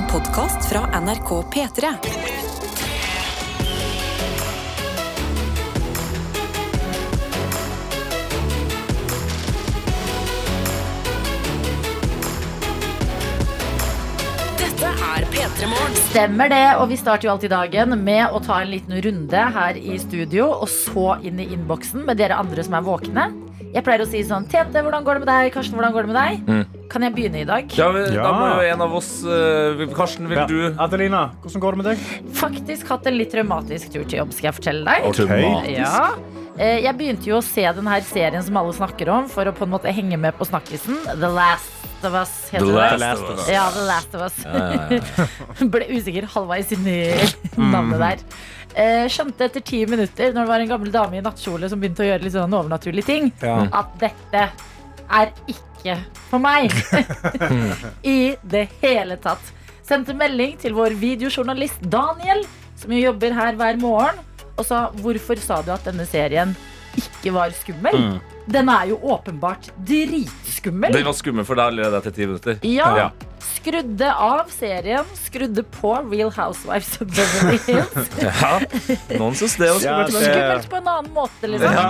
En podkast fra NRK P3. Dette er P3 Morgen. Stemmer det, og vi starter jo alltid dagen med å ta en liten runde her i studio, og så inn i innboksen med dere andre som er våkne. Jeg pleier å si sånn Tete, hvordan går det med deg? Karsten, hvordan går det med deg? Kan jeg begynne i dag? Ja, men, Ja. Da må jo en av oss eh, Karsten, vil Ja. du Adelina, hvordan går det med deg? Faktisk hatt en litt traumatisk tur til jobb, skal jeg fortelle deg. Ok. Ja. Eh, Jeg begynte jo å se den her serien som alle snakker om, for å på en måte henge med på snakkisen. The Last of Us. heter The det. Last of Us. Ja, The Last of Us. Ja, ja, ja. Ble usikker halvveis inn i navnet der. Eh, skjønte etter ti minutter, når det var en gammel dame i nattkjole som begynte å gjøre litt sånn overnaturlige ting, Ja. at dette er ikke for meg. I det hele tatt. Sendte melding til vår videojournalist Daniel, som jo jobber her hver morgen, og sa hvorfor sa du at denne serien ikke var skummel? Den er jo åpenbart dritskummel. Den var skummel for deg allerede etter ti minutter. Ja. Ja. Skrudde av serien, skrudde på Real Housewives of Beverly Hills. Ja. Noen syns det var Ja, skummelt. det- Skummelt på en annen måte, liksom. Ja.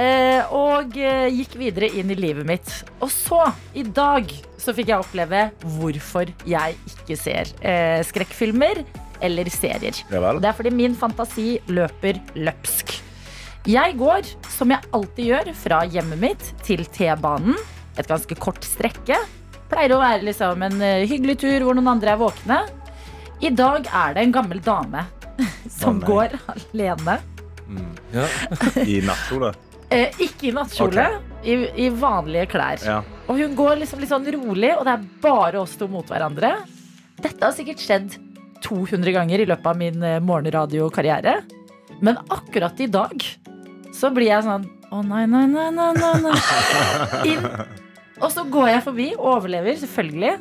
Eh, og eh, gikk videre inn i livet mitt. Og så, i dag, så fikk jeg oppleve hvorfor jeg ikke ser eh, skrekkfilmer eller serier. Ja det er fordi min fantasi løper løpsk. Jeg går, som jeg alltid gjør, fra hjemmet mitt til T-banen. Et ganske kort strekke. Pleier å være liksom en eh, hyggelig tur hvor noen andre er våkne. I dag er det en gammel dame som oh, går alene. Ja. I nattkjole. Eh, ikke i nattkjole, i, i vanlige klær. Ja. Og hun går liksom litt sånn rolig, og det er bare oss to mot hverandre. Dette har sikkert skjedd 200 ganger i løpet av min eh, morgenradiokarriere. Men akkurat i dag så blir jeg sånn Å nei, nei, nei, nei, nei, nei. Inn. Og så går jeg forbi, overlever, selvfølgelig.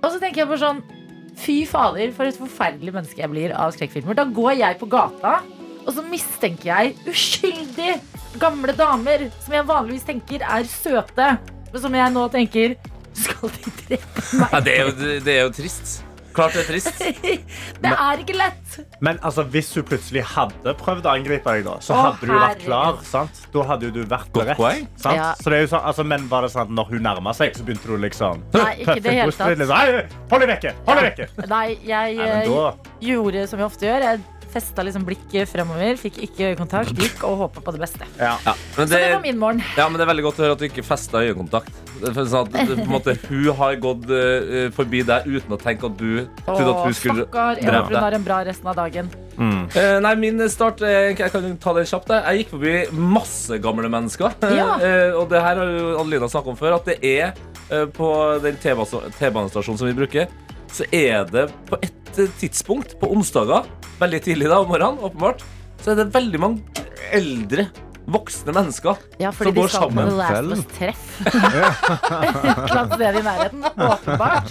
Og så tenker jeg bare sånn Fy fader, for et forferdelig menneske jeg blir av skrekkfilmer. Da går jeg på gata, og så mistenker jeg uskyldig gamle damer som jeg vanligvis tenker er søte, men som jeg nå tenker Skal de drepe meg? Ja, det, er jo, det er jo trist. Klart det er trist. Det er ikke lett! Men altså, hvis hun plutselig hadde prøvd å angripe deg, da, så Å, hadde du vært herregud. klar. sant? Da hadde du vært Godt beredt. poeng. Sant? Ja. Så det er jo sånn, altså, men var det sånn at når hun nærma seg, så begynte du liksom Nei, ikke i det hele tatt. liksom, «Hei, Hold deg vekke! Hold deg vekke! Nei, jeg Nei, men eh, da, gjorde som jeg ofte gjør. Jeg festa liksom blikket fremover, fikk ikke øyekontakt, gikk og håpa på det beste. ja. Ja, men Så det, det var min morgen. ja, men det er veldig godt å høre at du ikke festa øyekontakt. Det sånn at, på en måte, hun har gått uh, forbi deg uten å tenke at du trodde at hun skulle stakkar. Jeg drepe håper hun har en bra resten av dagen. Eh, nei, min start eh, Jeg kan ta det kjapt. jeg. Gikk forbi masse gamle mennesker. Ja. Uh, og det her har jo Adelina snakket om før, at det er på den T-banestasjonen som vi bruker, så er det på et eh, tidspunkt på onsdager, veldig tidlig da om morgenen, åpenbart, så er det veldig mange eldre, voksne mennesker Ja, som fordi de går skal på sammen. The Last. Et sted i nærheten. Åpenbart.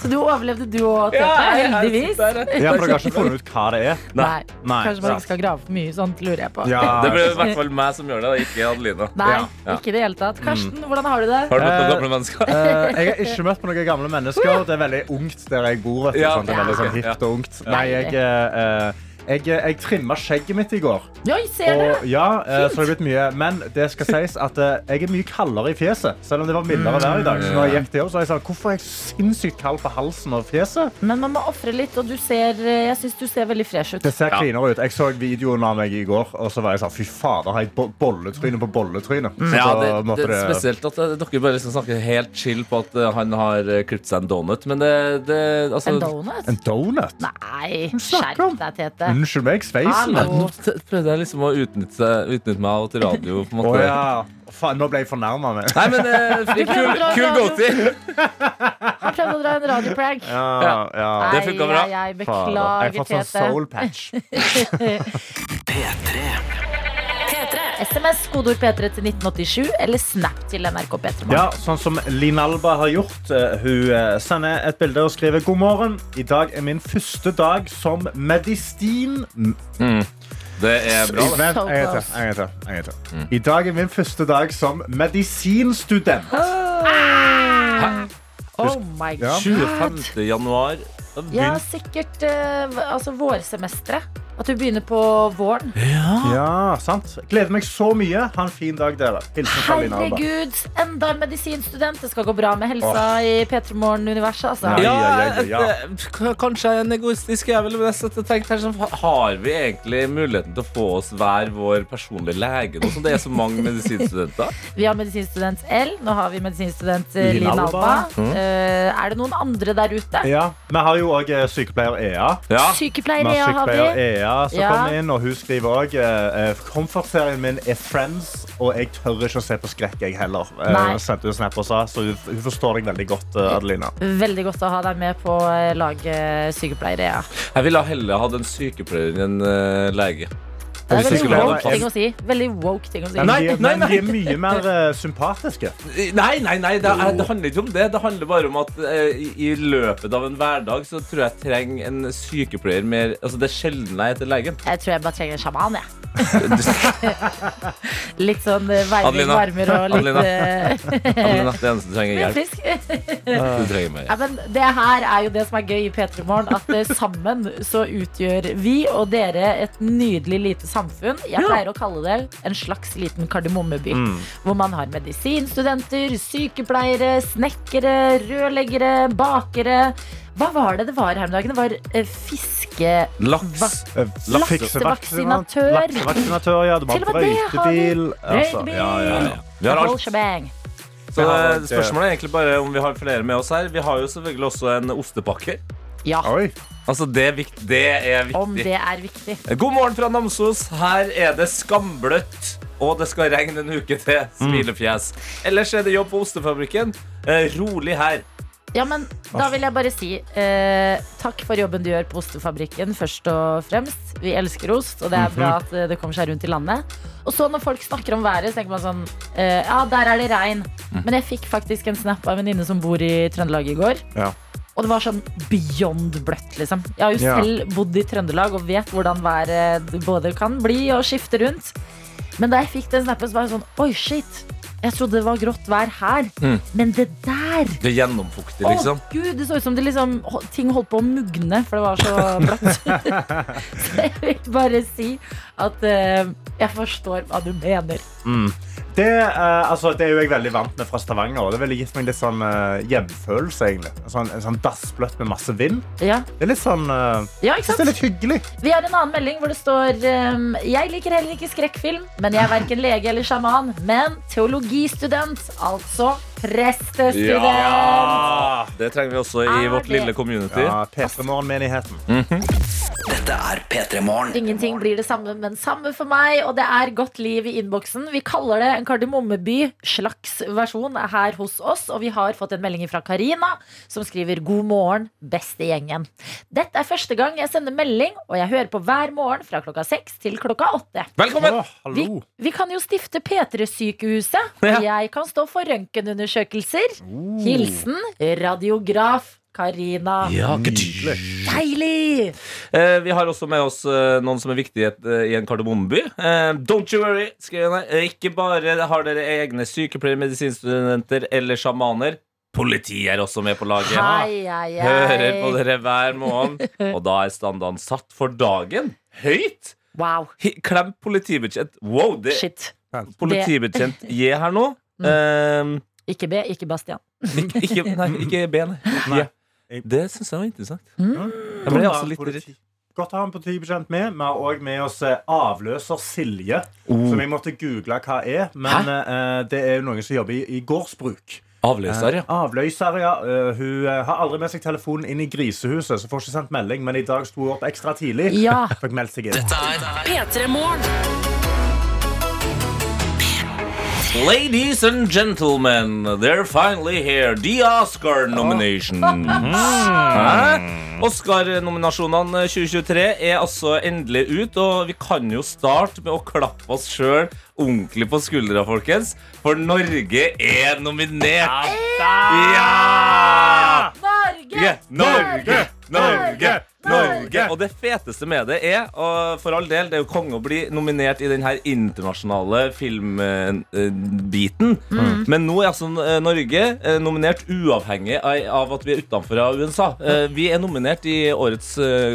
Så du overlevde du òg, Tete. Heldigvis. ja, for dere har ikke funnet ut hva det er? Nei, Nei, kanskje man ikke skal grave for mye. Sånt lurer jeg på. Ja, Det blir i hvert fall meg som gjør det, ikke Adelina. Nei, Ja. ikke i det hele tatt. Karsten, hvordan har du det? Har du møtt noen Eh, gamle mennesker? Eh, jeg har ikke møtt på noen gamle mennesker. Det er veldig ungt der jeg bor. Vet du, Ja, sånn, det er veldig sånn hipt og ungt. Nei, jeg, eh, jeg, jeg trimma skjegget mitt i går. Oi, ser du? Og, ja, eh, så det er blitt mye Men det skal sies at eh, jeg er mye kaldere i fjeset. Selv om det var mildere vær i dag. Så når jeg gikk til jobb, så var jeg sånn Hvorfor er jeg sinnssykt kald på halsen og fjeset? Men man må ofre litt, og du ser, jeg syns du ser veldig fresh ut. Det ser Ja. cleanere ut. Jeg så videoen av meg i går, og så var jeg sånn Fy fader, har jeg bo- bolletryne på bolletryne? Så Ja, så det, måtte det er spesielt at eh, dere bare liksom snakker helt chill på at eh, han har eh, klippet seg en donut, men det, det altså, En donut? En donut? Nei, skjerp deg, Tete. Unnskyld meg, sveisen Hallo. Nå prøvde jeg liksom å utnytte, utnytte meg til radio. På en måte. Oh, ja. Faen, nå ble jeg fornærma. Nei, men eh, kul, kul goatee. Han prøvde å dra en radioprank. Ja, ja. Det funka bra. Ai, ai, beklager. Jeg har fått sånn soul patch. P3. SMS, kodeord P3 til 1987, eller Snap til NRK P3 Ja, sånn som Linn Alba har gjort. Eh, Hun eh, sender et bilde og skriver God morgen. I dag er min første dag som medisin... Det er bra. Vent, en gang til, close. en gang til, en gang til. I dag er min første dag som medisinstudent. Oh my god. 25. januar. Ja, sikkert uh, altså vårsemesteret. At du begynner på våren. Ja, sant. Gleder meg så mye. Ha en fin dag, dere. Hilsen Karoline Alba. Herregud, enda en medisinstudent. Det skal gå bra med helsa i P3 Morgen-universet. Altså. Ja. Ja, ja, ja. et- k- kanskje jeg er en egoistisk jævel, men jeg satt og tenkte her sånn, Har vi egentlig muligheten til å få oss hver vår personlige lege nå som det er så mange medisinstudenter? Vi har medisinstudent L. Nå har vi medisinstudent eh, Linn Linn Alba. Alba. Mm. Eh, er det noen andre der ute? Ja, Vi har jo òg sykepleier Ea. Ja. Vi Sykepleiere har ja, har sykepleier vi. Ea som Ja. kom inn, og hun skriver òg Komfortserien Comfort-serien min er Friends, og jeg tør ikke å se på skrekk, jeg heller. Eh, Nei. sendte hun snap og sa, så hun, hun forstår deg veldig godt, eh, Adelina. Veldig godt å ha deg med på eh, laget sykepleiere. Ja. Jeg ville heller hatt en sykepleier enn en eh, lege. Det er veldig woke ting å si. Veldig woke ting å si. Nei, nei, men nei. de er mye mer eh, sympatiske. Nei, nei, nei, det, er, det handler ikke om det. Det handler bare om at eh, i, løpet av en hverdag så tror jeg jeg trenger en sykepleier mer Altså Det er sjelden jeg heter legen. Jeg tror jeg bare trenger en sjaman, jeg. Litt sånn eh, veiling, varmer og litt Adelina. eh, Adelina, det eneste du trenger, er hjelp. Du trenger meg Ja, men det her er jo det som er gøy i P3 Morgen. At eh, sammen så utgjør vi og dere et nydelig lite samfunn. Jeg pleier å kalle det en slags liten kardemommeby. Hvor man har medisinstudenter, sykepleiere, snekkere, rørleggere, bakere. Hva var det det var her om dagen? Det var eh, fiske... Laks. Eh, Laksevaksinatør. Laksevaksinatør, ja. Du Til har og med det var vi. brøytebil. altså, Brøytebil. ja, ja, ja. Vi har alt. Så eh, spørsmålet er egentlig bare om vi har flere med oss her. Vi har jo selvfølgelig også en ostepakke. Ja, Oi. Altså, det er, viktig, det er om viktig. det er viktig. God morgen fra Namsos. Her er det skambløtt. Og det skal regne en uke til. Smilefjes. Ellers er det jobb på ostefabrikken. Eh, rolig her. Ja, men da vil jeg bare si eh, takk for jobben du gjør på Ostefabrikken, først og fremst. Vi elsker ost, og det er bra at eh, det kommer seg rundt i landet. Og så når folk snakker om været, så tenker man sånn eh, Ja, der er det regn. Men jeg fikk faktisk en snap av en venninne som bor i Trøndelag i går. Ja. Og det var sånn beyond bløtt, liksom. Jeg har jo Ja. selv bodd i Trøndelag og vet hvordan været både kan bli og skifte rundt. Men da jeg fikk den snappen, så var jeg sånn Oi, shit. Jeg trodde det var grått vær her. Mm. Men det der Det gjennomfuktige, liksom. å gud, det så ut som det liksom, ting holdt på å mugne, for det var så bløtt. så jeg vil bare si at uh, jeg forstår hva du mener. Det, uh, altså, det er jo jeg veldig vant med fra Stavanger. og Det ville gitt meg litt sånn uh, hjemfølelse. egentlig. Sånn, en sånn dassbløtt med masse vind. Ja, Det er litt sånn uh, ja Det er litt hyggelig. Vi har en annen melding hvor det står um, Jeg liker heller ikke skrekkfilm, men jeg er verken lege eller sjaman, men teologistudent. Altså prestestudent. Ja! Det trenger vi også i Er vårt det- lille community. Ja, P3 Morgen-menigheten. Dette er P3 Morgen. Ingenting blir det samme, men samme for meg. Og det er godt liv i innboksen. Vi kaller det en Kardemommeby slags versjon her hos oss. Og vi har fått en melding fra Karina, som skriver 'God morgen, beste gjengen'. Dette er første gang jeg sender melding, og jeg hører på hver morgen fra klokka seks til klokka åtte. Velkommen! Oh, Vi, hallo. vi kan jo stifte P3-sykehuset, og jeg kan stå for røntgenundersøkelser. Hilsen radiograf Karina. Ja. Deilig! Eh, vi har også med oss eh, noen som er viktige i eh, i en kardemommeby. Eh, don't you worry. Eh, ikke bare har dere egne sykepleiere, medisinstudenter eller sjamaner. Politiet er også med på laget. Hei, hei, Hører på dere hver morgen. Og da er standarden satt for dagen. Høyt! Wow. Klem politibetjent. Wow, det Shit. politibetjent J her nå. Eh, Ikke B, ikke Bastian. ikke, ikke, nei, ikke B, Nei. Ja. Det syns jeg var interessant. Mm. Jeg ble altså litt Politi- Godt å ha ham på 10 med. Vi har òg med oss eh, avløser Silje, Oh. som jeg måtte google hva er. Men uh, det er jo noen som jobber i, i gårdsbruk. Avløser, ja. Eh, Avløser, ja. Hun har aldri med seg telefonen inn i grisehuset, så får ikke sendt melding. Men i dag sto hun opp ekstra tidlig. Ja. Fikk meldt seg inn. Dette er P3 Morgen. Ladies and gentlemen, they're finally here. The Oscar nomination. Oscar-nominasjonene 2023 er altså endelig ut, og vi kan jo starte med å klappe oss sjøl ordentlig på skuldra, folkens. For Norge er nominert! Ja! Norge! Norge! Norge! Norge! Og det feteste med det er, og for all del, det er jo konge å bli nominert i den her internasjonale filmbiten. Men nå er altså eh, Norge eh, nominert uavhengig av av at vi er utenfor av USA. Eh, Vi er nominert i årets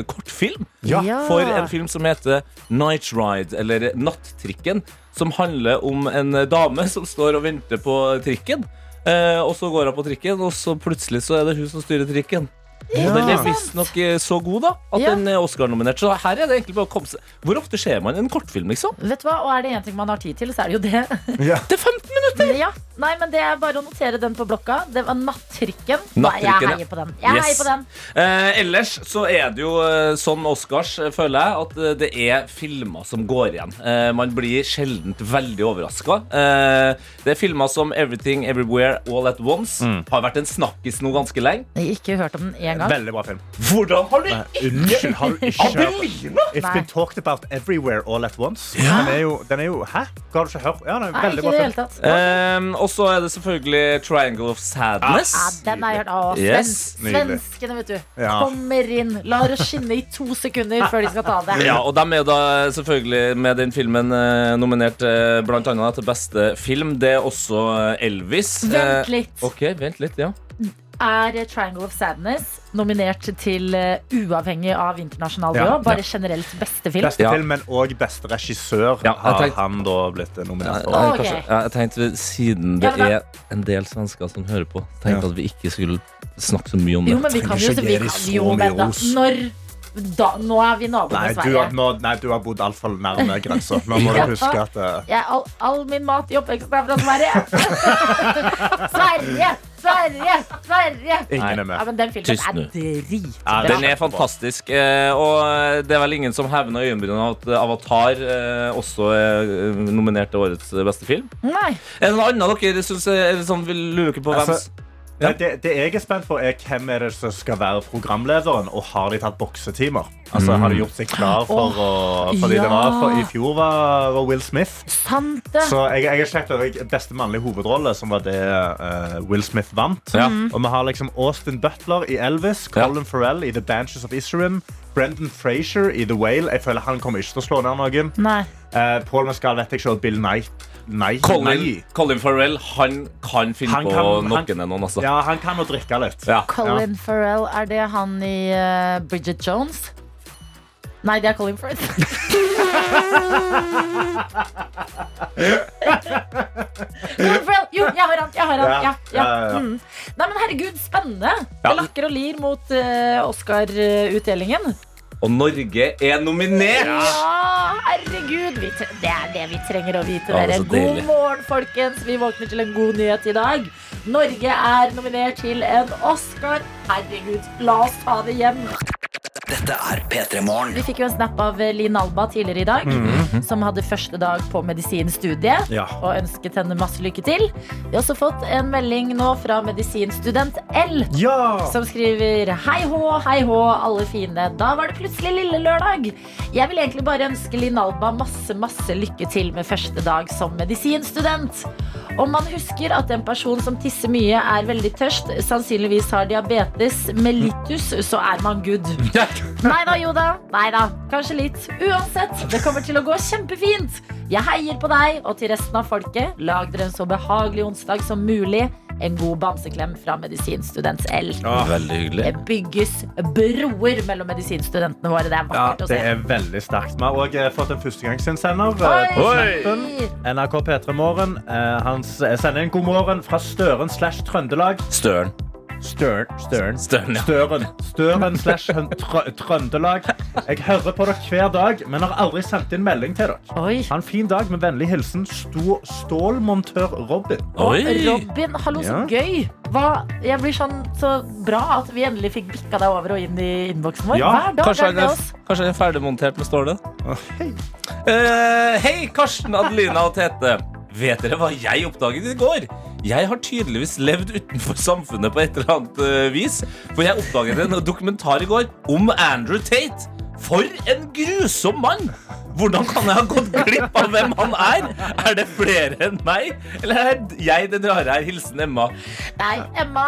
kortfilm Ja. for en film som heter Night Ride, eller Nattrikken. Som handler om en dame som står og venter på trikken. Eh, og så går hun på trikken, og så plutselig så er det hun som styrer trikken. Og den er visstnok eh, så god da at Ja. den er Oscar-nominert. Så her er det egentlig bare å komme seg Hvor ofte ser man en kortfilm, liksom? Vet du hva, Og er det én ting man har tid til, så er det jo det. Ja. Det er 15 minutter! Ja, nei, men Det er bare å notere den på blokka. Det var Nattrikken. Nei, jeg ja. heier på den. Jeg Yes. heier på den. Eh, ellers så er det jo eh, sånn Oscars, eh, føler jeg, at eh, det er filmer som går igjen. Eh, man blir sjelden veldig overraska. Eh, det er filmer som Everything Everywhere All At Once. Har vært en snakkis nå ganske lenge. Jeg har ikke hørt om den én gang. Veldig bra film. Hvordan har du Unnskyld, har du ikke hørt Adelina? It's Nei. been talked about everywhere all at once. Ja. Den, er jo, den er jo Hæ? Har du ikke hørt? Ja, den er Nei, veldig ikke i bra det film. hele tatt. Og så er det selvfølgelig Triangle of Sadness. Ja, den har jeg hørt. Å, Yes. Nydelig. svenskene, vet du. Ja. Kommer inn, lar det skinne i to sekunder før de skal ta det. Ja, og de er da selvfølgelig med den filmen eh, nominert eh, blant annet til beste film. Det er også eh, Elvis. Vent Eh, litt. ok, vent litt, ja. Er Triangle of Sadness nominert til eh, uavhengig av internasjonal Ja. bare Bare generelt beste film? Beste Ja. film, men òg beste regissør Ja, har tenkt, han da blitt nominert for. Ja, jeg tenkte Siden det Ja, er en del svensker som hører på, tenkte Ja. at vi ikke skulle snakke så mye om det. Jo, men vi kan jo, vi kan så jo men da. Når da, Nå er vi naboer med du Sverige. har, nå, nei, du har bodd altfor nærme grensa. Nå må Ja. du huske at uh... Jeg, all, all min mat i oppveksten er fra Sverige. Sverige! Sverige! Sverige! ingen er med. Ja, men den filmen Tyst er dritbra. Ja, Den er fantastisk, eh, og det er vel ingen som hevner øyenbrynene av at Avatar eh, også er eh, nominert til årets beste film. Nei. Er det noe annet dere syns er, litt sånn, vil luke på? på hvem Nei, det, det jeg er spent på, er hvem er det som skal være programlederen, og har de tatt boksetimer? Altså, Har de gjort seg klar for å Fordi det var for, i fjor var, var Will Smith. Sant det. Så jeg, jeg har sett over beste mannlige hovedrolle, som var det uh, Will Smith vant. Ja. Og vi har liksom Austin Butler i Elvis, Colin Farrell i The Banches of Isherin, Brendan Frazier i The Whale. Jeg føler Han kommer ikke til å slå ned noen. Nei. Uh, Paul Mescal vet jeg ikke, og Bill Knight. Nei, Colin, nei. Colin Farrell han kan finne Han på kan- å ned noen. Altså. Ja, han kan å drikke litt. Ja. Colin Farrell, er det han i uh, Bridget Jones? Nei, det er Colin Firth. Colin Farrell! Jo, jeg har han! Jeg har han. Ja, Ja. Mm. Nei, men herregud, spennende. Ja. Det lakker og lir mot uh, Oscar-utdelingen. Og Norge er nominert! Ja, herregud. Det er det vi trenger å vite. Ja, er dere. God morgen, folkens. Vi våkner til en god nyhet i dag. Norge er nominert til en Oscar. Herregud, la oss ta det hjem. Dette er P3 Morgen. Vi fikk jo en snap av Linn Alba tidligere i dag, som hadde første dag på medisinstudiet. Ja. Og ønsket henne masse lykke til. Vi har også fått en melding nå fra medisinstudent L. Ja! Som skriver Hei hå, hei hå, alle fine. Da var det plutselig lille lørdag. Jeg vil egentlig bare ønske Linn Alba masse, masse lykke til med første dag som medisinstudent. Om man husker at en person som tisser mye, er veldig tørst, sannsynligvis har diabetes mellitus, så er man good. Nei da, Joda. Nei da. Kanskje litt. Uansett, det kommer til å gå kjempefint. Jeg heier på deg og til resten av folket. Lag dere en så behagelig onsdag som mulig. En god bamseklem fra medisinstudent L. Veldig hyggelig. Det bygges broer mellom medisinstudentene våre. Det er Ja, å se. det er veldig sterkt. Vi har også fått en førstegangsinnsender. Eh, på snappen. NRK P3 Morgen. Eh, Han sender en god morgen fra Støren slash Trøndelag. Støren. Støren. Støren. Støren, ja. Støren. Støren slash trø Trøndelag. Jeg hører på dere hver dag, men har aldri sendt inn melding til dere. Oi. Ha en fin dag med vennlig hilsen Sto stålmontør Robin. Oi! Robin, hallo, så Ja. gøy! Hva? Jeg blir sånn så bra at vi endelig fikk bikka deg over og inn i innboksen vår. Ja, Hver dag Kanskje er det er, oss. kanskje han er ferdigmontert med stålet? Hei. Uh, hei, Karsten, Adelina og Tete. Vet dere hva jeg oppdaget i går? Jeg har tydeligvis levd utenfor samfunnet på et eller annet eh, vis. For jeg oppdaget en dokumentar i går om Andrew Tate. For en grusom mann! Hvordan kan jeg ha gått glipp av hvem han er? Er det flere enn meg? Eller er jeg den rare her? Hilsen Emma. Nei, Emma,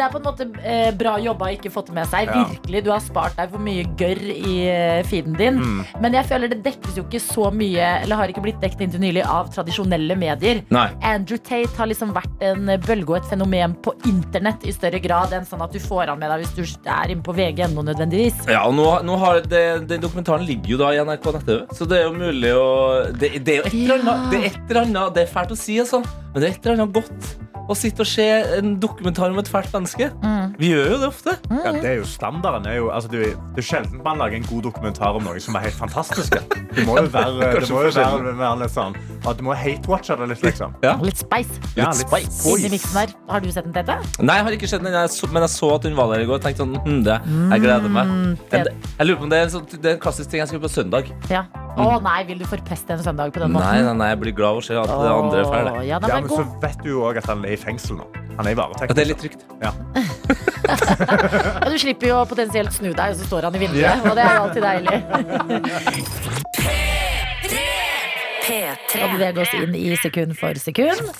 det er på en måte eh, bra jobba å ikke fått det med seg. Ja. Virkelig, Du har spart deg for mye gørr i eh, feeden din. Mm. Men jeg føler det dekkes jo ikke så mye Eller har ikke blitt dekket inntil nylig av tradisjonelle medier. Nei. Andrew Tate har liksom vært en bølge og et fenomen på internett i større grad enn sånn at du får han med deg hvis du er inne på vg.no nødvendigvis. Ja, og nå, nå har det, Den dokumentaren ligger jo da i NRK nett-TV, så det er jo mulig å Det, det er jo et eller annet Det er et eller annet Det er fælt å si, altså, men det er et eller annet godt å sitte og se en dokumentar om et fælt menneske. Mm. Vi gjør jo det ofte. Ja, det er jo standarden. Er jo, altså, du, det er sjelden man lager en god dokumentar om noe som er helt fantastisk. Det må jo være, det må jo være, være litt sånn at Du må hate-watche det litt, liksom. Litt spice Ja, Litt spice. Har du sett den, Tete? Nei, jeg har ikke sett den, jeg så, men jeg så at hun var der i går. Tenkte sånn, hm, det, Jeg gleder meg. det- Jeg, jeg lurer på om det er, en sånn, det er en klassisk ting jeg skal gjøre på søndag. Ja. Å nei, vil du forpeste en søndag på den måten? Nei, nei, nei, jeg blir glad av å se at det andre er ferdig. Ja, Ja, men så vet du jo òg at han er i fengsel nå. Han er i varetekt. Ja, det er litt trygt. Ja. Ja, du slipper jo å potensielt snu deg, og så står han i vinduet. Og det er jo alltid deilig. P3. Og bevege oss inn i sekund for sekund.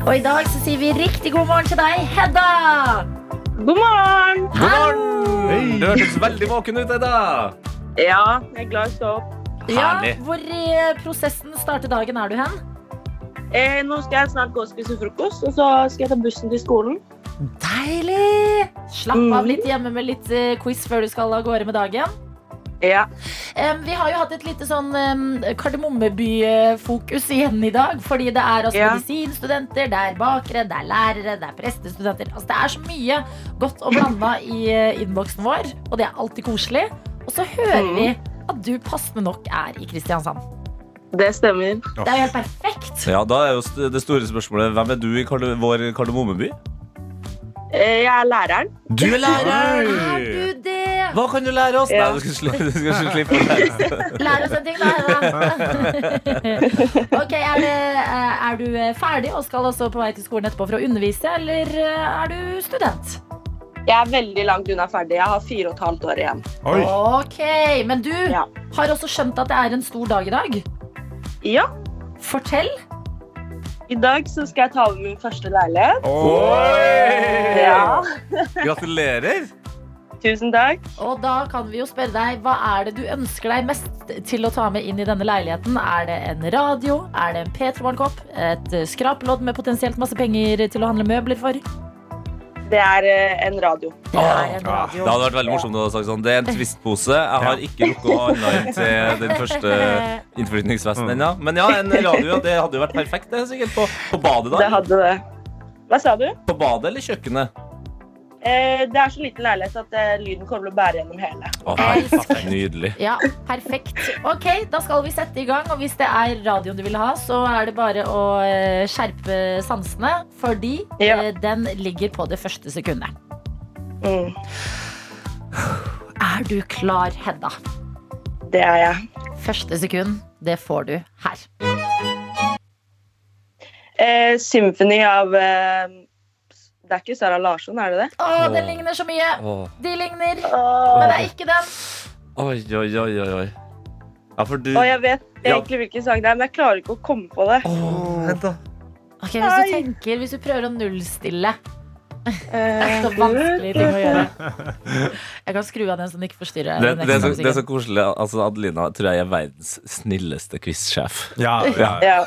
Og i dag så sier vi riktig god morgen til deg, Hedda. God morgen! God morgen! Du hørtes veldig våken ut, Edda. Ja, jeg er glad i å stå opp. Ja, hvor i eh, prosessen starter dagen er du hen? Eh, nå skal jeg snart gå og spise frokost, og så skal jeg ta bussen til skolen. Deilig! Slapp av Mm. litt hjemme med litt eh, quiz før du skal av gårde med dagen. Ja. Um, vi har jo hatt et lite sånn um, Kardemommeby-fokus igjen i dag. Fordi det er altså Ja. medisinstudenter, det er bakere, det er lærere, det er prestestudenter. Altså, det er så mye godt og blanda i uh, innboksen vår, og det er alltid koselig. Og så hører Mm. vi at du passende nok er i Kristiansand. Det stemmer. Det er jo helt perfekt. Ja, Da er jo det store spørsmålet hvem er du i karde vår kardemommeby? Eh, jeg er læreren. Du er læreren! Er du det? Hva kan du lære oss? Ja. Nei, du skal, sli du skal slippe å lære. Lær oss en ting, da. Ok, er, det, eh, er du eh, ferdig og skal også på vei til skolen etterpå for å undervise, eller er du student? Jeg er veldig langt unna ferdig. Jeg har fire og et halvt år igjen. Oi. Ok, Men du Ja. har også skjønt at det er en stor dag i dag. Ja, Fortell. i dag så skal jeg ta over min første leilighet. Oi! Ja. Gratulerer! Tusen takk. Og da kan vi jo spørre deg, hva er det du ønsker deg mest til å ta med inn i denne leiligheten? Er det en radio? Er det en P3-morgenkopp? Et skrapelodd med potensielt masse penger til å handle møbler for? Det er eh, en radio. Det er en Det hadde vært veldig morsomt å ha sagt sånn Det er en Twist-pose. Jeg har ikke rukket å handle inn til den første innflytningsfesten ennå. Men ja, en radio. Det hadde jo vært perfekt, det, sikkert. På, på badet, Det hadde det. Hva sa du? På badet eller kjøkkenet? Eh, det er så liten leilighet at eh, lyden kommer til å bære gjennom hele. Å, nei, Nydelig. Ja, perfekt. Ok, da skal vi sette i gang. Og hvis det er radioen du vil ha, så er det bare å eh, skjerpe sansene. Fordi Ja. eh, den ligger på det første sekundet. Mm, Er du klar, Hedda? det er jeg. Første sekund, det får du her. Eh, symfoni av eh, Det er ikke Sara Larsson, er det det? Å, den ligner så mye. Åh. De ligner, Åh. men det er ikke den. Oi, oi, oi, oi, oi. Ja, for du Og jeg vet Ja. egentlig hvilken sang det er, men jeg klarer ikke å komme på det. Åh, vent da. Ok, Hvis du tenker, hvis du prøver å nullstille Det så vanskelig ting å gjøre. Jeg kan skru av den så den ikke forstyrrer. Det, det, er så, det er så koselig. Altså, Adelina tror jeg er verdens snilleste quizsjef. Ja, ja, Ja.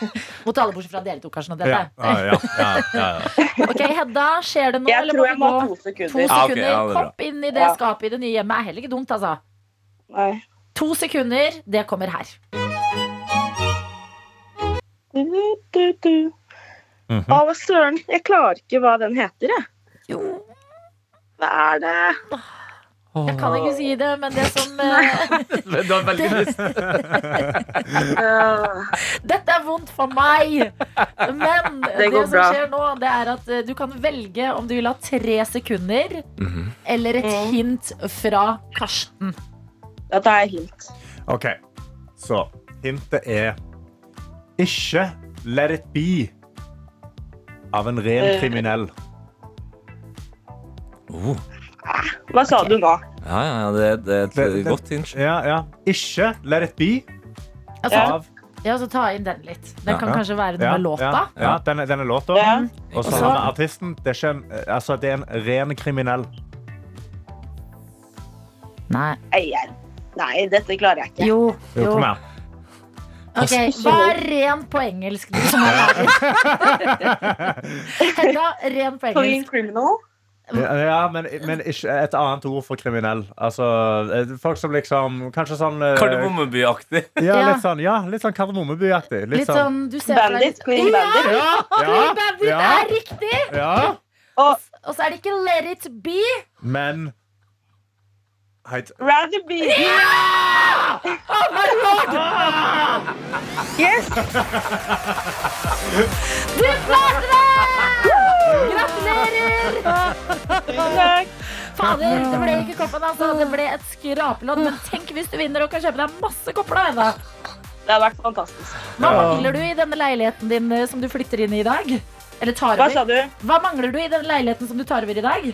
Mot alle bortsett fra dere to, kanskje. Ja, ja, ja, ja, ja. Ok, Hedda, skjer det nå? Jeg eller tror jeg må ha to to sekunder. Ja, ok, sekunder? ja, det er. Hopp inn i det Ja. skapet i det nye hjemmet. Er heller ikke dumt, altså. Nei. To sekunder, det kommer her. Du, du, du. Å, hva søren. Jeg klarer ikke hva den heter, jeg. Jo, Hva er det? jeg kan ikke si det, men det som eh, Men du har veldig lyst. Dette er vondt for meg! Men det, Det som bra. skjer nå, det er at eh, du kan velge om du vil ha tre sekunder Mhm. eller et Mm. hint fra Karsten. da tar jeg hint. OK, så hintet er ikke Let It Be av en ren Eh. kriminell. Oh. Hva sa du nå? Ja, ja, ja, det, det er et Det- det- godt hint. Ja, ja. Ikke Let It Be Altså, av Ja, så ta inn den litt. Den Ja. kan Ja. kanskje være noe Ja, med låta. Ja, ja den, er- den er låta. Ja. Og så har vi artisten. Det er, ikke en, altså, det er en ren kriminell. Nei, Nei, dette klarer jeg ikke. Jo, Jo, jo. kom her. Ok, Hva er ren på engelsk? Du som er lærer. Hedda, ren på engelsk. criminal? Ja, ja, men, men ikke et annet ord for kriminell. Altså, eh, folk som liksom Kanskje sånn eh, Kardemommeby-aktig. Ja, Ja. litt sånn, ja, litt sånn Kardemommeby-aktig. Litt sånn, du ser Bandit? Queen bandit? Ja, Queen Bandit ja, er riktig! ja. Og Og så er det ikke Let it be. Men Heit. my God! Yes! Du klarte det! Gratulerer! Takk. Fader, det ble ikke koppen, altså. Det ble et skrapelodd. Men tenk hvis du vinner og kan kjøpe deg masse kopper. da. Det hadde vært fantastisk. Hva mangler du i denne leiligheten din eh, som du flytter inn i i dag? Eller tar Hva sa du? Hva mangler du i den leiligheten som du tar over i dag?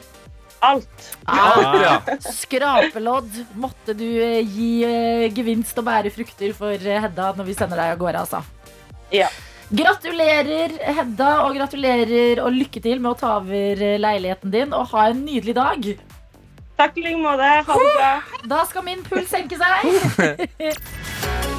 Alt. Alt Ja. skrapelodd. Måtte du eh, gi eh, gevinst og bære frukter for eh, Hedda når vi sender deg av gårde, altså. Ja. Gratulerer, Hedda, og gratulerer og lykke til med å ta over leiligheten din. Og ha en nydelig dag. Takk i like måte. Ha det bra. Da skal min puls senke seg.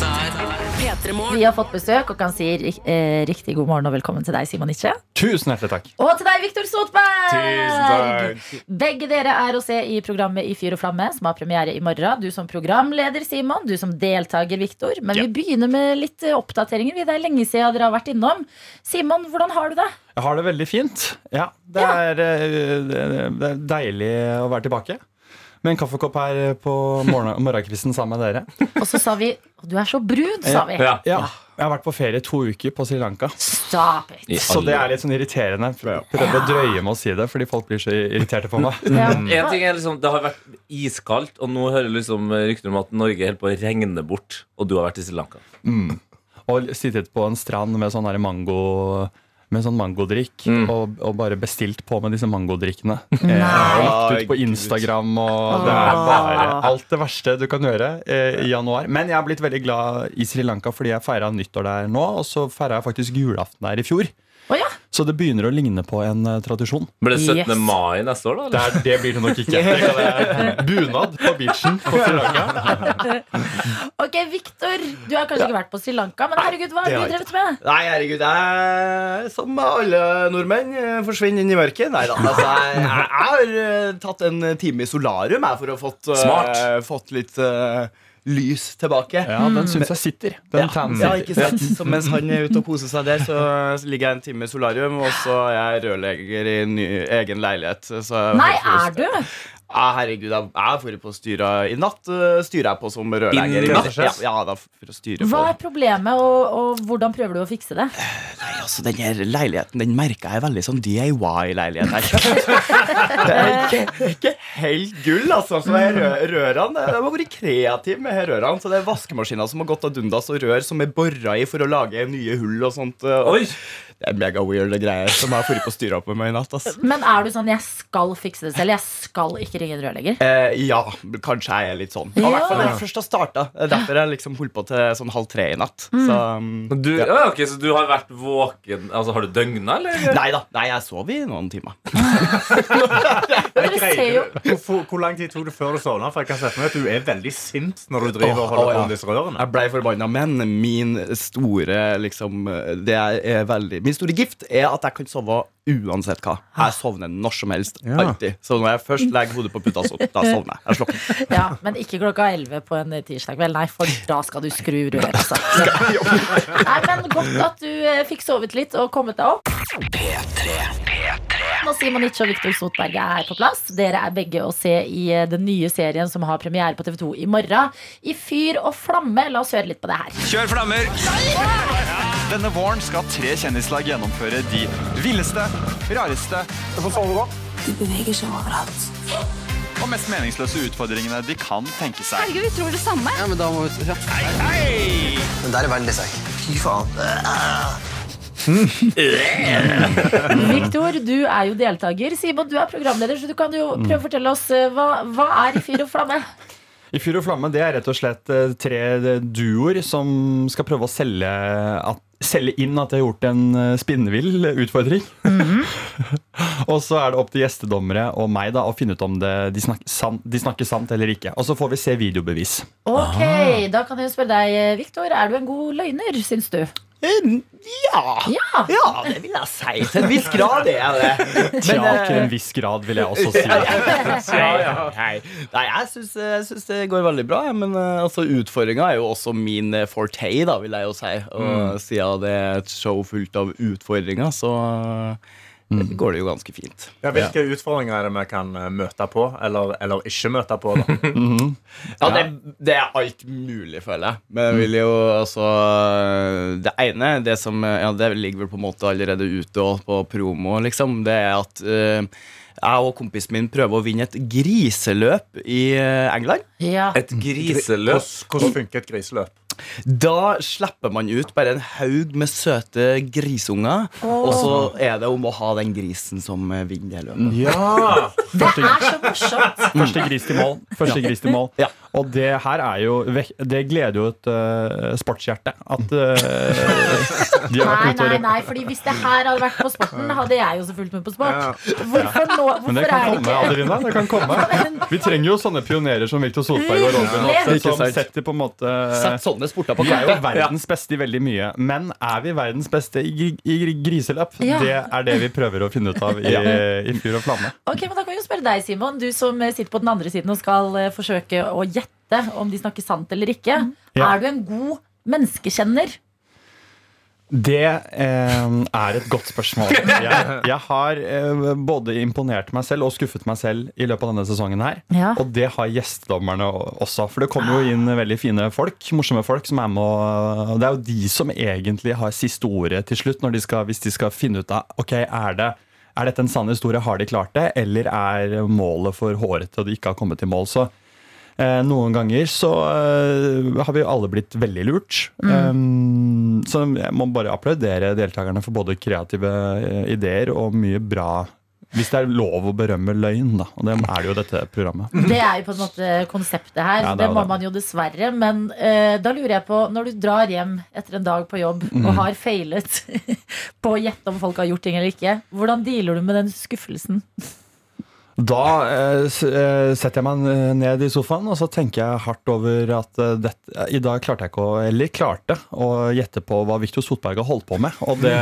P3 Vi har fått besøk og kan si eh, riktig god morgen og velkommen til deg, Simon Itche. Tusen hjertelig takk. Og til deg, Viktor Sotberg! Tusen takk. Begge dere er å se i programmet I fyr og flamme, som har premiere i morgen. Du som programleder, Simon. Du som deltaker, Viktor. Men Ja. vi begynner med litt eh, oppdateringer. Det er lenge siden dere har vært innom. Simon, hvordan har du det? Jeg har det veldig fint. Ja, det, Ja. Er, eh, det det er deilig å være tilbake. Med en kaffekopp her på morgen morgenkvisten sammen med dere. Og så sa vi Du er så brun, sa vi. Ja. Ja, jeg har vært på ferie to uker på Sri Lanka. Stop it. Så det er litt sånn irriterende. Prøvde å drøye med å si det, fordi folk blir så irriterte på meg. Ja. En ting er liksom, Det har vært iskaldt, og nå hører liksom rykter om at Norge holder på å regne bort. Og du har vært i Sri Lanka. Mm. Og sittet på en strand med sånn her mango med sånn mangodrikk Mm. og, og bare bestilt på med disse mangodrikkene. Nei. Eh, og lagt ut på Instagram, og det er bare alt det verste du kan gjøre eh, i januar. Men jeg har blitt veldig glad i Sri Lanka fordi jeg feira nyttår der nå, og så feira jeg faktisk julaften der i fjor. Å ja. Så det begynner å ligne på en uh, tradisjon. Blir det 17. Yes. mai neste år, da? Det, er, det blir det nok ikke. Det Bunad på beachen på Sri Lanka. Ok, Viktor, du har kanskje ikke vært på Sri Lanka, men herregud, hva har du drevet med? Nei, herregud, jeg som alle nordmenn eh, forsvinner inn i mørket. Nei da. Altså, jeg, jeg, jeg har eh, tatt en time i solarium jeg, for å ha fått, uh, fått litt eh, lys tilbake. Ja, den syns jeg sitter. Den Ja, ja, ikke sant? Så mens han er ute og koser seg der, så ligger jeg en time i solarium, og så er jeg rørlegger i ny, egen leilighet. Så Nei, er du? Ja, herregud, jeg jeg har vært på styra I natt øh, styrer jeg på som rørlegger. I natt? Ja, ja, da for å styre Hva er problemet, og, og hvordan prøver du å fikse det? Nei, altså, den her leiligheten Den merka jeg veldig sånn DIY-leilighet her. det er ikke, ikke helt gull, altså. Så er rø rørene De har vært kreative med her rørene. Så det er vaskemaskiner som har gått ad undas, og rør som er bora i for å lage nye hull og sånt. og Oi! Det er mega weird greier som jeg har vært på styra på med i natt. ass. Men er du sånn 'jeg skal fikse det selv', jeg skal ikke ringe en rørlegger? Eh, ja, kanskje jeg er litt sånn. I hvert fall når jeg først har starta. Derfor jeg liksom holdt på til sånn halv tre i natt. Så um, Du, ja, ok, så du har vært våken Altså, Har du døgna, eller? Nei da. Nei, jeg sov i noen timer. Dere ser jo Hvor, hvor, hvor lang tid tok det før du sovna? For jeg kan se for meg at du er veldig sint når du driver og Åh, holder på ja. med disse rørene. Jeg blei forbanna, men min store liksom Det er veldig Min store gift er at jeg kan sove uansett hva. Jeg sovner når som helst. Ja. Alltid. Så når jeg først legger hodet på puta, så da sovner jeg. Jeg slukner. Ja, men ikke klokka 11 på en tirsdag kveld. Nei, for da skal du skru rør, altså. Nei, men Godt at du eh, fikk sovet litt og kommet deg opp. Nå Simon Itch og Viktor Sotberg er på plass. Dere er begge å se i eh, den nye serien som har premiere på TV2 i morgen. I fyr og flamme. La oss høre litt på det her. Kjør flammer! Denne våren skal tre kjendislag gjennomføre de villeste, rareste Du beveger seg overalt og mest meningsløse utfordringene de kan tenke seg. Herregud, vi tror det samme. Ja, men da må vi... Hei, hei! Men der er verden det. Fy faen. Viktor, du er jo deltaker. Simon, du er programleder, så du kan jo prøve å fortelle oss eh, hva, hva er i fyr og flamme? I Fyr og flamme det er rett og slett eh, tre duoer som skal prøve å selge, at, selge inn at jeg har gjort en eh, spinnvill utfordring. og så er det opp til gjestedommere og meg da å finne ut om det, de, snakker sant, de snakker sant eller ikke. Og så får vi se videobevis. Ok, Da kan jeg spørre deg, Viktor. Er du en god løgner, syns du? Ja. Ja. ja, det vil jeg si. Til en viss grad er jeg det. Men, ja, til en viss grad, vil jeg også si. Nei, Nei, jeg syns, det går veldig bra. Men eh, altså, utfordringa er jo også min eh, forte, da, vil jeg jo si. Og siden det er et show fullt av utfordringer, så eh, går det jo ganske fint. Ja, hvilke utfordringer er det vi kan eh, møte på, eller, eller ikke møte på? da? Ja, det, det er alt mulig, føler jeg. Men jeg vil jo altså Det ene, det som Ja, det ligger vel på en måte allerede ute og på promo, liksom, det er at uh, jeg og kompisen min prøver å vinne et griseløp i England. Ja. Et griseløp. Hvordan, hvordan funker et griseløp? Da slipper man ut bare en haug med søte grisunger. Og så er det om å ha den grisen som vinner det løpet. Ja! Det er så morsomt! Første gris til mål. Første gris til mål. Ja. Og det her er jo Det gleder jo et uh, sportshjerte. At uh, de har Nei, vært ute og nei, rep- nei, fordi hvis det her hadde vært på sporten, hadde jeg jo så fulgt med på sport. Hvorfor nå? Men det kan er det komme, ikke Adelina. Det kan komme. Vi trenger jo sånne pionerer som Viktor Solberg og Robin. Også, som setter på en måte Sett sånne sporter på Vi er jo verdens beste i veldig mye, men er vi verdens beste i, i gri- griseløp? Ja. Det er det vi prøver å finne ut av i, i Fyr og flamme. Ok, men Da kan vi jo spørre deg, Simon. Du som sitter på den andre siden og skal eh, forsøke å gjette om de snakker sant eller ikke. Ja. Er du en god menneskekjenner? Det eh, er et godt spørsmål. Jeg, jeg har eh, både imponert meg selv og skuffet meg selv i løpet av denne sesongen her. Ja. Og det har gjestedommerne også. For det kommer jo inn veldig fine folk, morsomme folk, som er med og Det er jo de som egentlig har siste ordet til slutt, når de skal, hvis de skal finne ut av Ok, er det er dette en sann historie, har de klart det, eller er målet for hårete og de ikke har kommet til mål? Så noen ganger så eh, har vi alle blitt veldig lurt. Um, så jeg må bare applaudere deltakerne for både kreative eh, ideer og mye bra Hvis det er lov å berømme løgn, da. Og det er det jo dette programmet. Det er jo på en måte konseptet her. Ja, det det, må det. man jo dessverre. Men uh, da lurer jeg på, når du drar hjem etter en dag på jobb Mm. og har feilet på å gjette om folk har gjort ting eller ikke, hvordan dealer du med den skuffelsen? Da eh, eh, setter jeg meg ned i sofaen og så tenker jeg hardt over at eh, dette, i dag klarte jeg ikke å, eller klarte å gjette på hva Viktor Sotberg har holdt på med. Og det,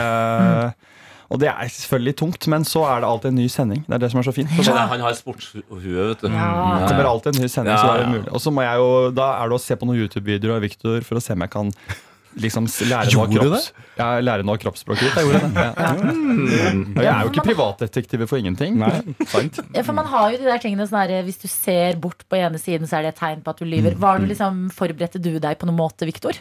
og det er selvfølgelig tungt, men så er det alltid en ny sending. Det er det som er så fint. Så, ja. han har sportshue, vet du. Ja. det kommer alltid en ny sending, så er det mulig. Og så må jeg jo, da er det å se på noen YouTube-videoer av Viktor for å se om jeg kan liksom lære noe, av Gjorde du kropps, ja, lære noe av kroppsspråket ditt. Jeg gjorde det. Ja. Og Jeg er jo ikke privatdetektiv for ingenting. Nei, sant? Ja, for man har jo de der tingene sånn her, Hvis du ser bort på ene siden, så er det et tegn på at du lyver. Var du liksom, Forberedte du deg på noen måte, Viktor?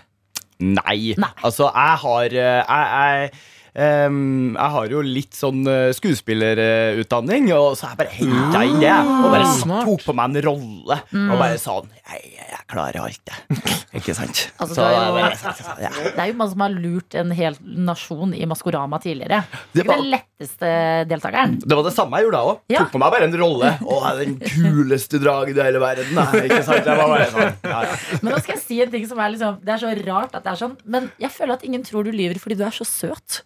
Nei. Nei. Altså, jeg har eh, Jeg, jeg, jeg har jo litt sånn eh, skuespillerutdanning, og så har jeg bare henta inn det. Og bare Smart. tok på meg en rolle. Og bare sånn Jeg, jeg klarer alt, det. Ikke sant? Altså, så, det, er jo- bare, ja. Det er jo man som har lurt en hel nasjon i Maskorama tidligere. Det var- den letteste deltakeren. Det var det samme jeg gjorde da òg. Ja. Tok på meg bare en rolle. Og jeg er den kuleste dragen i hele verden. Nei, ikke sant? Jeg var bare sånn, ja, ja. Men nå skal jeg si en ting som er liksom Det er så rart at det er sånn, men jeg føler at ingen tror du lyver fordi du er så søt.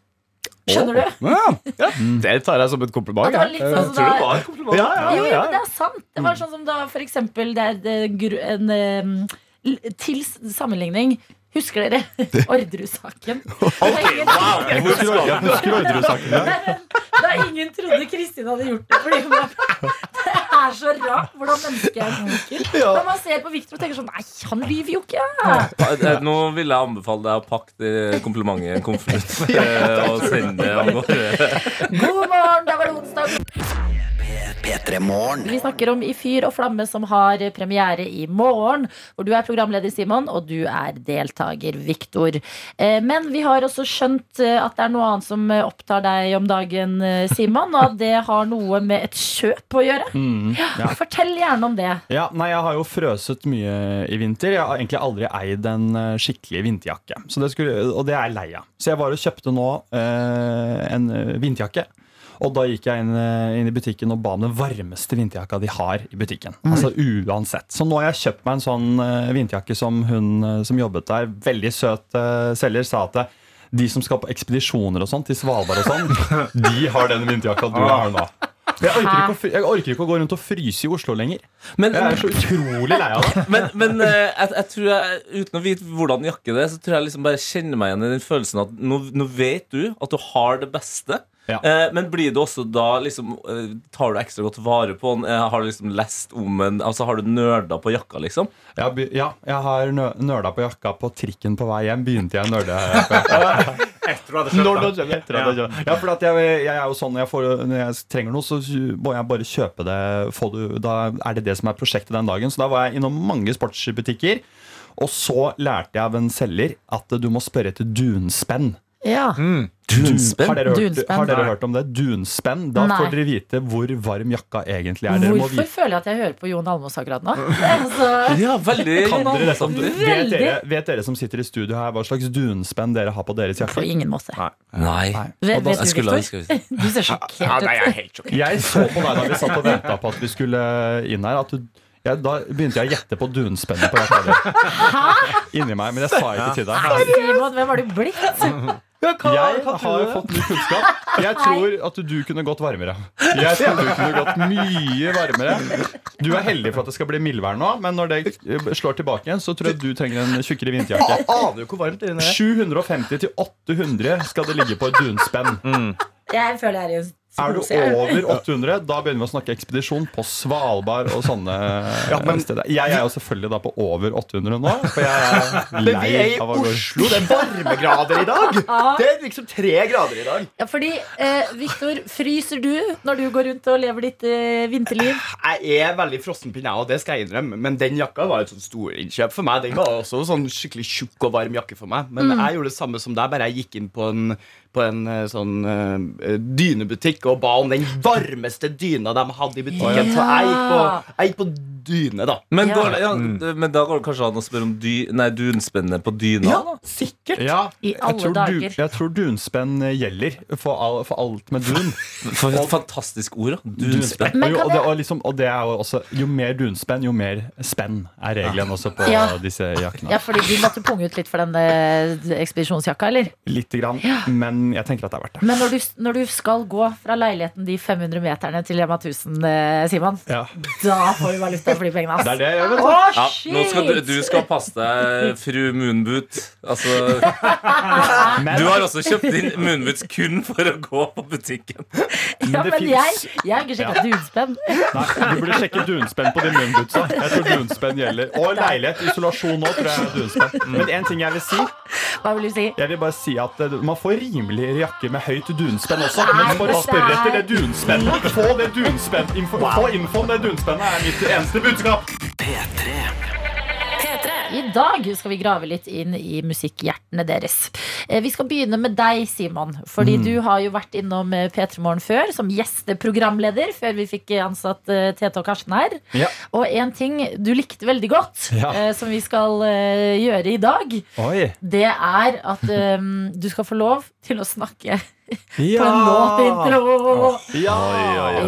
Skjønner du? Ja, ja. Det tar jeg som et kompliment. Det var jeg. sånn som da, et kompliment. Ja, ja, jo, jo, det er sant. Det var sånn som da for eksempel det er det en, eh, Til sammenligning Husker dere Orderud-saken? Det er Jeg husker, husker Orderud-saken. ja. Da ingen trodde Kristin hadde gjort det. Fordi man, det er så rart hvordan mennesker er komiker. Når man ser på Victor og tenker sånn Nei, han lyver jo ikke! Ja. Nå vil jeg anbefale deg å pakke det komplimentet i en konvolutt eh, og sende det av gårde. God morgen, da var det onsdag. P3 Vi snakker om I fyr og flamme som har premiere i morgen. Hvor du er programleder, Simon, og du er deltaker, Viktor. Eh, Men vi har også skjønt eh, at det er noe annet som eh, opptar deg om dagen, Simon. Og at det har noe med et kjøp å gjøre. Mm, ja. Fortell gjerne om det. Ja, nei, Jeg har jo frøset mye i vinter. Jeg har egentlig aldri eid en skikkelig vinterjakke. Så det skulle, og det er jeg lei av. Så jeg var og kjøpte nå eh, en vinterjakke. Og da gikk jeg inn, eh, inn i butikken og ba om den varmeste vinterjakka de har i butikken. Altså uansett. Så nå har jeg kjøpt meg en sånn eh, vinterjakke som hun eh, som jobbet der, veldig søt selger, sa at de som skal på ekspedisjoner og sånn, til Svalbard og sånn, de har den vinterjakka du har nå. Jeg orker, å, jeg orker ikke å gå rundt og fryse i Oslo lenger. Men, Jeg er så utrolig lei av det. men, men jeg, jeg tror jeg, uten å vite hvordan jakke det er, så tror jeg liksom bare kjenner meg igjen i den følelsen at nå, nå vet du at du har det beste. Ja. Eh, men blir du også da liksom eh, Tar du ekstra godt vare på den? Eh, har du liksom lest om den? Altså Har du nerda på jakka, liksom? Ja, be- ja, jeg har nerda på jakka på trikken på vei hjem. Begynte jeg å nerde på jakka. Etter du hadde kjøpt jeg Ja, for at jeg, jeg er jo sånn når jeg, får, når jeg trenger noe, så må jeg bare kjøpe det. Få det. Da er det det som er prosjektet den dagen. Så da var jeg innom mange sportsbutikker. Og så lærte jeg av en selger at du må spørre etter dunspenn. Ja. Hørt, Dunspenn. har dere hørt om det? Dunspenn. Da Nei. får dere vite hvor varm jakka egentlig er. Dere må Hvorfor vite føler jeg at jeg hører på Jon Almaas akkurat nå? Altså, Ja, veldig kan dere det som, vet, dere, vet dere som sitter i studio her, hva slags dunspenn dere har på deres på jakker? ingen måte. Nei. Vet, Og da- vet du, Victor? Du ser sjokkert ut. helt sjokkert. Jeg så på deg da vi satt og venta på at vi skulle inn her. At du, ja, da begynte jeg å gjette på dunspennet på jakka di. Inni meg, men jeg sa ikke til deg. Simon, hvem har du blitt? Jeg har fått ny kunnskap. Jeg tror at du kunne gått varmere. Jeg tror du kunne gått mye varmere. Du er heldig for at det skal bli mildvær nå, men når det slår tilbake igjen, så tror jeg du trenger en tjukkere vinterjakke. Aner jo hvor varmt det er inne. 750 til 800 skal det ligge på et dunspenn. Jeg føler jeg er i en Er du over 800, da begynner vi å snakke ekspedisjon på Svalbard og sånne steder. Jeg er jo selvfølgelig da på over 800 nå, for jeg er Men vi er i av Oslo. Det er varmegrader i dag. Det er liksom tre grader i dag. Ja, fordi, eh, Victor, fryser du når du går rundt og lever ditt eh, vinterliv? Jeg er veldig frossenpinn, jeg, og det skal jeg innrømme. Men den jakka var et sånn storinnkjøp for meg. Den var også sånn skikkelig tjukk og varm jakke for meg. Men jeg gjorde det samme som deg, bare jeg gikk inn på en, på en eh, sånn uh, dynebutikk og ba om den varmeste dyna de hadde i butikken. Så jeg gikk på, jeg gikk på dyne, da. Men, Ja. går, ja, det- men da går det kanskje an å spørre om dy, nei, dunspennet på dyna? Ja, sikkert. Ja, I jeg dager. tror, du, jeg tror dunspenn gjelder for, all, for alt med dun. For et fantastisk ord. da. Dunspenn. Men Og, jo, og, det, og, liksom, og det er jo også Jo mer dunspenn, jo mer spenn er regelen også på Ja. disse jakkene. Ja, fordi du måtte punge ut litt for den eh, ekspedisjonsjakka, eller? Lite grann, men jeg tenker at det er verdt det. Men når du, når du skal gå fra leiligheten de 500 meterne til Rema 1000, eh, Simon, Ja. da får du valuta for de pengene. Det er ass. det jeg gjør, vet du. Ja, shit! nå skal du, du skal passe deg, fru Moonboot. Altså, du har også kjøpt inn Moonboots kun for å gå på butikken. ja, men, men jeg, jeg har ikke sjekka dunspenn. Nei, du burde sjekke dunspenn på de Moonbootsa. Jeg tror dunspenn gjelder. Og leilighet, isolasjon nå, tror jeg er dunspenn. Men en ting jeg vil si, Hva vil du si? jeg vil bare si at eh, man får rimeligere jakke med høyt dunspenn også. Men bare spør etter det dunspennet. Få det dunspenn. Info, Få info om det dunspennet er mitt eneste budskap. I dag skal vi grave litt inn i musikkhjertene deres. Eh, Vi skal begynne med deg, Simon. Fordi Mm. du har jo vært innom eh, P3 Morgen før som gjesteprogramleder, før vi fikk ansatt eh, Tete og Karsten her. Ja. Og en ting du likte veldig godt, Ja. som vi skal gjøre i dag, Oi. det er at um, du skal få lov til å snakke ja! på en låtintro. Ja.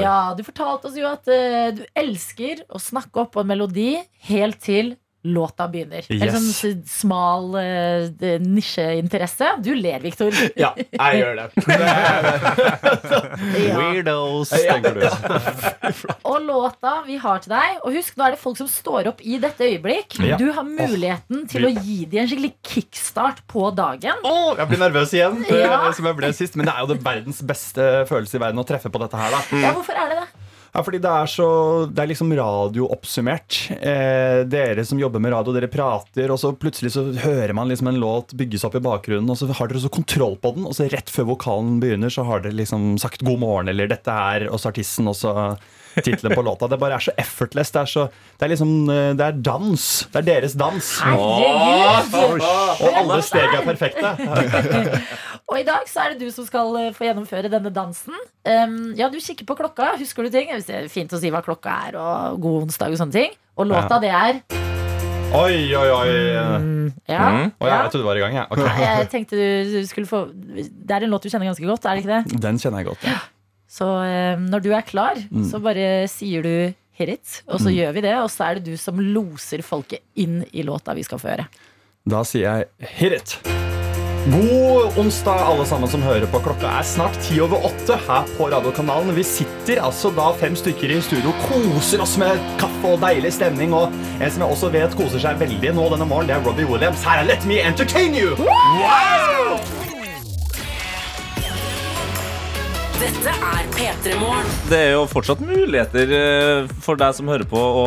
Ja, du fortalte oss jo at uh, du elsker å snakke opp på en melodi helt til låta begynner. Yes. Eller sånn smal uh, nisjeinteresse. Du ler, Viktor. Ja, jeg gjør det. Ja. Weirdos, tenker du. Og låta vi har til deg Og husk, nå er det folk som står opp i dette øyeblikk. Ja. Du har muligheten til å gi dem en skikkelig kickstart på dagen. Åh, jeg blir nervøs igjen, Ja. som jeg ble sist. Men det er jo det verdens beste følelse i verden å treffe på dette her. da Ja, hvorfor er det det? Ja, fordi det er så Det er liksom radio oppsummert. Eh, dere som jobber med radio, dere prater, og så plutselig så hører man liksom en låt bygges opp i bakgrunnen, og så har dere så kontroll på den, og så rett før vokalen begynner, så har dere liksom sagt 'god morgen', eller 'dette er', og så artisten, og så tittelen på låta. Det bare er så effortless. Det er, så, det er liksom eh, Det er dans. Det er deres dans. Herregud! Og alle steg er perfekte. Og i dag så er det du som skal eh, få gjennomføre denne dansen. Um, ja, du kikker på klokka. Husker du ting? Det er fint å si hva klokka er, og god onsdag og sånne ting. Og låta, det er Oi, oi, oi. Ja. Å, ja, jeg trodde du var i gang, jeg. Ok. Nei, Jeg tenkte du skulle få Det er en låt du kjenner ganske godt, er det ikke det? Den kjenner jeg godt. Ja. Så eh, når du er klar, så bare sier du hit it, og så gjør vi det. Og så er det du som loser folket inn i låta vi skal få høre. Da sier jeg hit it. God onsdag, alle sammen som hører på. Klokka er snart ti over åtte her på radiokanalen. Vi sitter altså da fem stykker i studio, koser oss med kaffe og deilig stemning. Og en som jeg også vet koser seg veldig nå denne morgenen, det er Robbie Williams. Her er Let Me Entertain You! Wow! Dette er P3 Morgen. Det er jo fortsatt muligheter eh, for deg som hører på, å,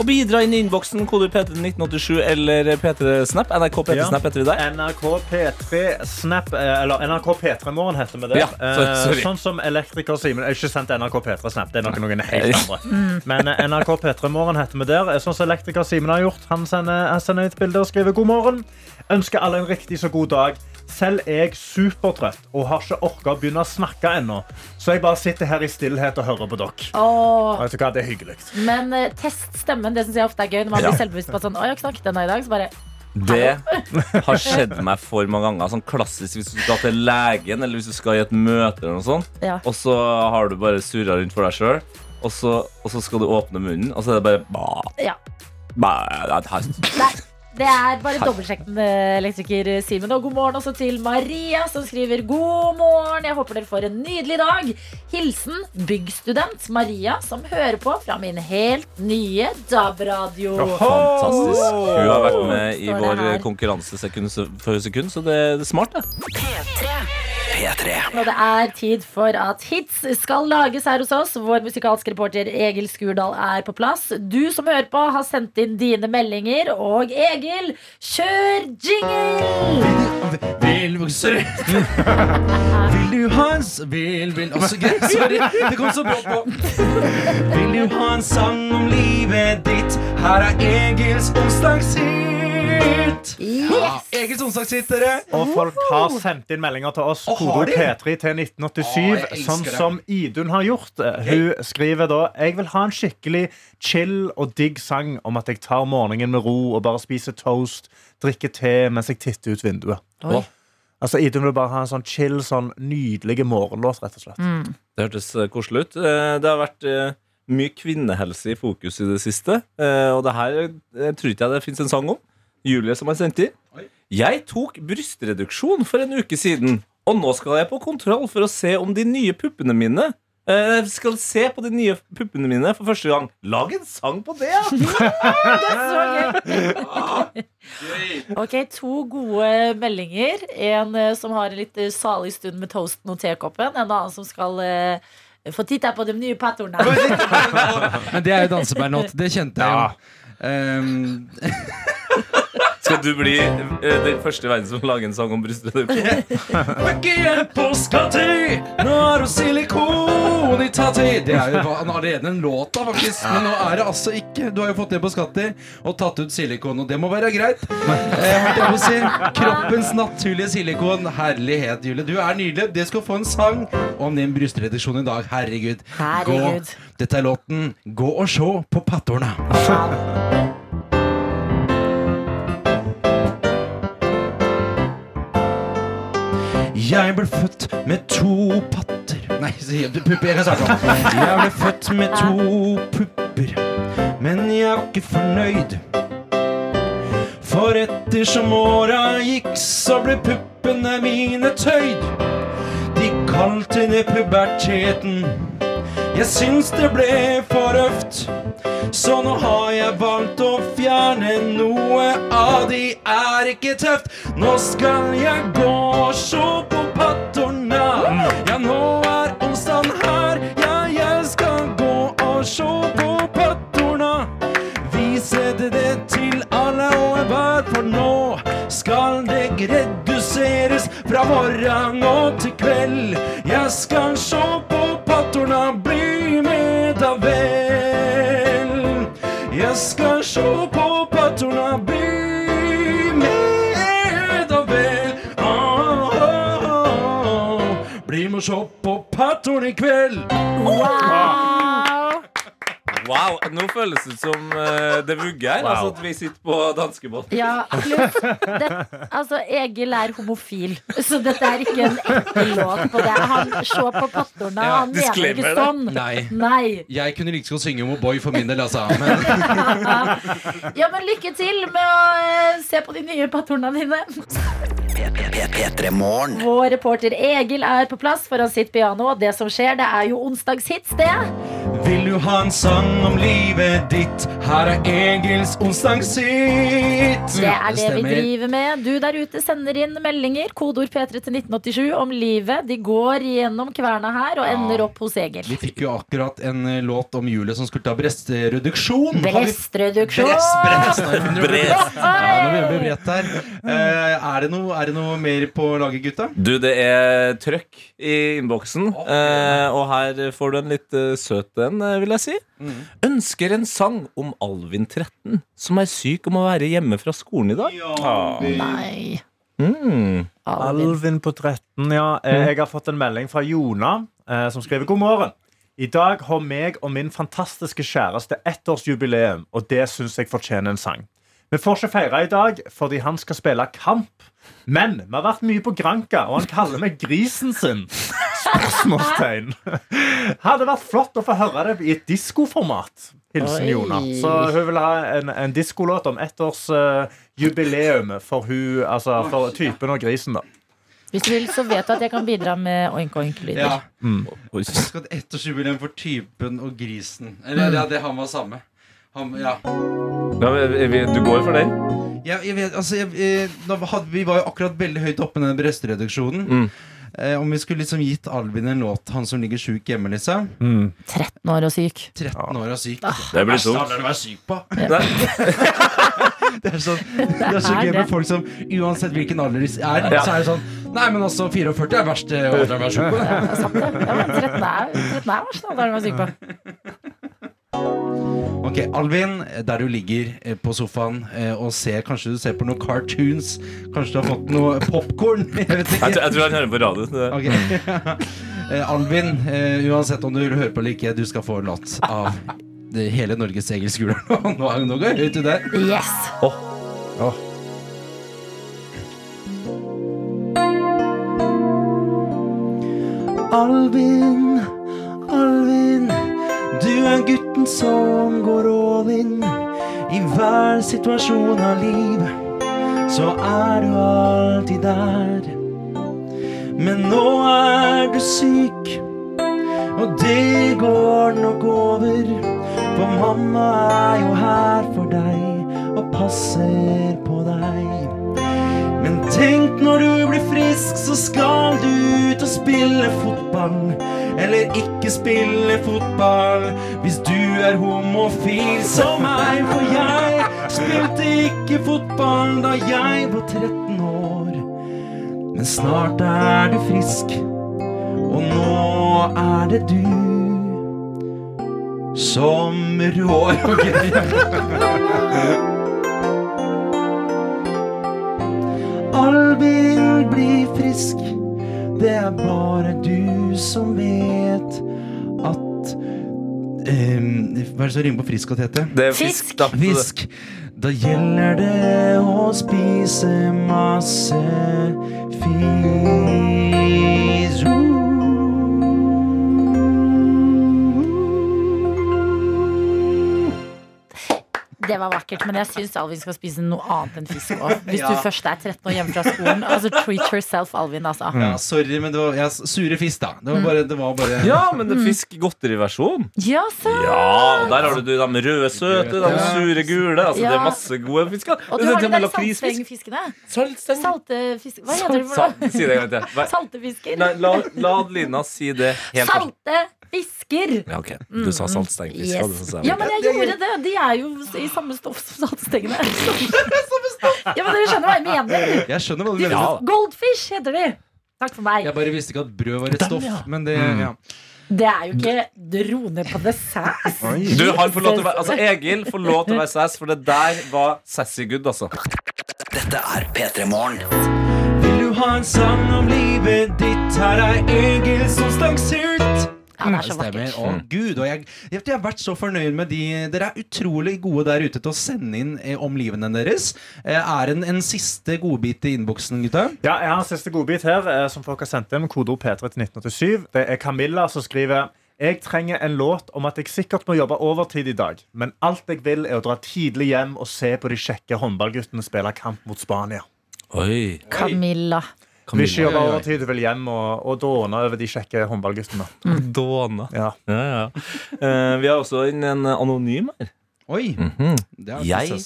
å bidra inn i innboksen. Koder P3 1987 eller P3 Snap. NRK P3 Ja. Snap heter vi der. NRK P3 Snap eh, Eller NRK P3 Morgen heter vi det. Ja, sorry, Eh, sorry. Sånn som elektriker Simen. Jeg har ikke sendt NRK P3 Snap. Det er noen, noen helt andre. Men eh, NRK P3 Morgen heter vi der. Eh, Sånn som elektriker Simen har gjort. Han sender, han sender ut bilder og skriver god morgen. Ønsker alle en riktig så god dag. Selv er jeg supertrøtt og har ikke orka å begynne å snakke ennå. Så jeg bare sitter her i stillhet og hører på dere. Åh, Vet du hva, Det er hyggelig. men uh, test stemmen. Det synes jeg ofte er gøy. Når man Ja. blir selvbevisst på at sånn, «Å, jeg har ikke snakket ennå i dag. Så bare Det har skjedd meg for mange ganger. Sånn klassisk hvis du skal til legen eller hvis du skal i et møte, eller noe sånt, Ja. og så har du bare surra rundt for deg sjøl, og, så- og så skal du åpne munnen, og så er det bare bah, Ja. ba, ja, det har- Nei, det er bare dobbeltsjekken, eh, elektriker Simen. Og god morgen også til Maria, som skriver god morgen. Jeg håper dere får en nydelig dag. Hilsen byggstudent Maria, som hører på fra min helt nye DAB-radio. Fantastisk. Hun har vært med i vår konkurranse sekund for sekund, så det, det er smart, det. P3. Og det er tid for at hits skal lages her hos oss. Vår musikalske reporter Egil Skurdal er på plass. Du som hører på, har sendt inn dine meldinger. Og Egil, kjør jingle! Vil Sorry. Vil du ha en s- Vil, vil Også greit. Sorry. Det kom så brått på. Vil du ha en sang om livet ditt? Her er Egils onsdagshit. Ja, Egils onsdagshit, dere. Og folk har sendt inn meldinger til oss. Å, har Kode? P3 til 1987. jeg sånn det. som Idun har gjort. Hun skriver da Jeg vil ha en skikkelig chill og digg sang om at jeg tar morgenen med ro og bare spiser toast, drikker te mens jeg titter ut vinduet. Oi. Altså Idun vil bare ha en sånn chill, sånn nydelig morgenlåt, rett og slett. Det hørtes eh, koselig ut. Eh, Det har vært eh, mye kvinnehelse i fokus i det siste. Og det her jeg tror ikke jeg det fins en sang om. Julie som har sendt i. Jeg tok brystreduksjon for en uke siden, og nå skal jeg på kontroll for å se om de nye puppene mine eh, Jeg skal se på de nye puppene mine for første gang. Lag en sang på det! ja! Det er så gøy. Ok, to gode meldinger. En eh, som har en litt eh, salig stund med toasten og tekoppen. En annen som skal uh, få titte på de nye patternene. Men det er jo dansebærnot. Det kjente jeg jo. Um, Skal du bli eh, den første i verden som lager en sang om brystreduksjon? Ikke på Skatti, nå er du silikon i tatti. Det er jo allerede en låt, da, faktisk. Men nå er det altså ikke. Du har jo fått det på Skatti og tatt ut silikon, og det må være greit. Eh, si. Kroppens naturlige silikon. Herlighet, Julie. Du er nydelig. Det skal få en sang om din brystreduksjon i dag. Herregud. Herregud. Gå. Dette er låten 'Gå og sjå på pattorna'. Jeg ble født med to patter Nei, pupper? Jeg kan starte om. Jeg ble født med to pupper, men jeg er ikke fornøyd. For ettersom åra gikk, så ble puppene mine tøyd. De kalte det puberteten. Jeg syns det ble for røft. Så nå har jeg valgt å fjerne noe av de er ikke tøft. Nå skal jeg gå og se på pattorna. Ja, nå er onsdagen her. Ja, jeg skal gå og se på pattorna. Vise det til alle og enhver, for nå skal det reduseres fra morgen og til kveld. Jeg skal sjå på pattorna, bli med da vel. Jeg skal sjå på pattorna, bli med da vel. Oh, oh, oh. Bli med og sjå på pattorn i kveld. Wow! Wow, Nå føles det som uh, det vugger her. Altså at vi sitter på danskebåten. Ja, det, Altså, Egil er homofil, så dette er ikke en ekkel låt på det. Han Se på pattorna, Ja, han mener ikke det. sånn. Nei. Nei. Jeg kunne like godt synge om O'boy for min del, altså. Men Ja, men lykke til med å uh, se på de nye pattorna dine. P3 Morgen. Vår reporter Egil er på plass foran sitt piano. Og det som skjer, det er jo onsdagshits, det. vil du ha en sang om livet ditt? Her er Egils onsdagshit. Det er det vi driver med. Du der ute sender inn meldinger. Kodeord P3 til 1987 om livet. De går gjennom kverna her og ender opp hos Egil. Vi fikk jo akkurat en eh, låt om julet som skulle ta brestreduksjon. Brestreduksjon! Brest, brest, brest, Brest. Ja, nå. Eh, er, det noe, er det noe mer på laget, gutta? Du, det er trøkk i innboksen, eh, og her får du en litt uh, søt en, eh, vil jeg si. Ønsker en sang om Alvin 13, som er syk om å være hjemme fra skolen i dag. Nei. Mm. Alvin. Alvin på 13, ja. Eh, Jeg har fått en melding fra Jona, eh, som skriver god morgen. I dag har meg og min fantastiske kjæreste ettårsjubileum, og det syns jeg fortjener en sang. Vi får ikke feire i dag fordi han skal spille kamp. Men vi har vært mye på Granka, og han kaller meg grisen sin. Spørsmålstegn. Hadde vært flott å få høre det i et diskoformat. Hilsen Jona. Så hun vil ha en, en diskolåt om ettårsjubileum for, hun, altså, for typen og grisen. da Hvis du vil, så vet du at jeg kan bidra med oink-oink-lyder. Ja. Oi. Jeg skal ha et ettårsjubileum for typen og grisen. Eller ja, det han var samme. Han, ja. Ja, vi- du går for den? Jeg, jeg vet, altså jeg, jeg, hadde, Vi var jo akkurat veldig høyt oppe med den brestreduksjonen. Mm. Eh, om vi skulle liksom gitt Albin en låt, han som ligger sjuk hjemme, liksom. 13 år og syk. 13 år og syk. Det blir tungt. å være syk på. Det er, sånn, det er så er gøy med folk som uansett hvilken alder de er, Ja. så er det sånn Nei, men altså 44 er verst. alderen å være syk på. Ja, det er sant det. Ja, men 13 er, 13 er verst. Da er syk på. Ok, Alvin, der du ligger eh, på sofaen eh, og ser Kanskje du ser på noen cartoons. Kanskje du har fått noe popkorn. Jeg Jeg, tror- han hører på radio. Okay. Eh, Alvin, uansett om du vil høre på eller ikke, du skal få en låt av hele Norges engelskskole. Nå, nå, nå går jeg høyt ut der. Yes. Alvin, Alvin, du er gutten som går all in. I hver situasjon av livet så er du alltid der. Men nå er du syk, og det går nok over. For mamma er jo her for deg og passer på deg. Tenk når du blir frisk, så skal du ut og spille fotball. Eller ikke spille fotball hvis du er homofil som meg. For jeg spilte ikke fotball da jeg var 13 år. Men snart er du frisk, og nå er det du som rår. Ok. bli frisk. Det er bare du som vet at ehm, Hva er det som rimer på frisk og tete? Det er fisk, da. Fisk. Da gjelder det å spise masse fisk. Det var vakkert, men jeg syns Alvin skal spise noe annet enn fisk òg. Hvis Ja. du først er 13 år hjemme fra skolen. Altså treat yourself, Alvin, altså. Ja, sorry, men det var ja, sure fisk, da. Det var bare, det var bare Ja, men det er fisk godteriversjon. Ja, så Ja, og der har du de røde søte, de sure gule. Altså, Det er masse gode fisker. Og du har de og der saltstengfiskene. Saltsteng. Saltefisk... Hva heter det for Salt- noe? Si det en gang til. Saltefisker. Nei, la, la Lina si det helt først. Saltefisker! Ja, ok. Du sa saltstengfisk. Yes. du. Ja, men jeg gjorde det. De er jo i samme stoff som saltstengene. Ja, men dere skjønner hva jeg mener. Jeg skjønner hva du mener. Ja. Goldfish heter de. Takk for meg. Jeg bare visste ikke at brød var et stoff. Men det, ja. Det er jo ikke drone på dessert. Du har får lov til å være Altså, Egil får lov til å være sass, for det der var sassy good, altså. Dette er P3 Morgen. Vil du ha en sang om livet ditt? Her er Egil som onsdagshit. Ja, det er så Stemmer. vakkert. Å, Gud, og jeg, jeg, jeg har vært så fornøyd med de Dere er utrolig gode der ute til å sende inn eh, om livene deres. Eh, er en, en siste godbit i innboksen, gutta? Ja, jeg har en siste godbit her eh, som folk har sendt inn. Kodeord P3 til 1987. Det er Camilla som skriver jeg trenger en låt om at jeg sikkert må jobbe overtid i dag, men alt jeg vil, er å dra tidlig hjem og se på de kjekke håndballguttene spille kamp mot Spania. Oi. Camilla. Vil ikke jobbe Oi, oi, oi. overtid, vil hjem og, og dåne over de kjekke håndballguttene. Dåna. Ja. Ja, ja. Uh, vi har også inn en anonym her. Oi! Mhm. Det er Jeg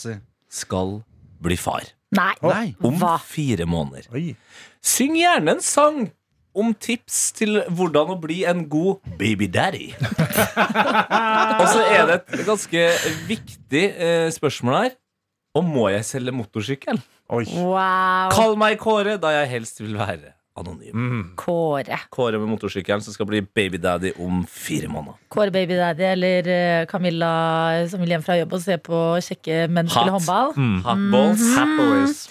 skal bli far Nei. Nei. om Hva? fire måneder. Oi. Syng gjerne en sang om tips til hvordan å bli en god baby daddy. Og så er det et ganske viktig uh, spørsmål her. Og må jeg selge motorsykkel? Oi. Wow. Kall meg Kåre, da jeg helst vil være anonym. Mm. Kåre. Kåre med motorsykkelen som skal bli baby daddy om fire måneder. Kåre Baby Daddy eller eh, Camilla som vil hjem fra jobb og se på kjekke menn Hot. spille håndball. Mm. Hot balls. Hot boys.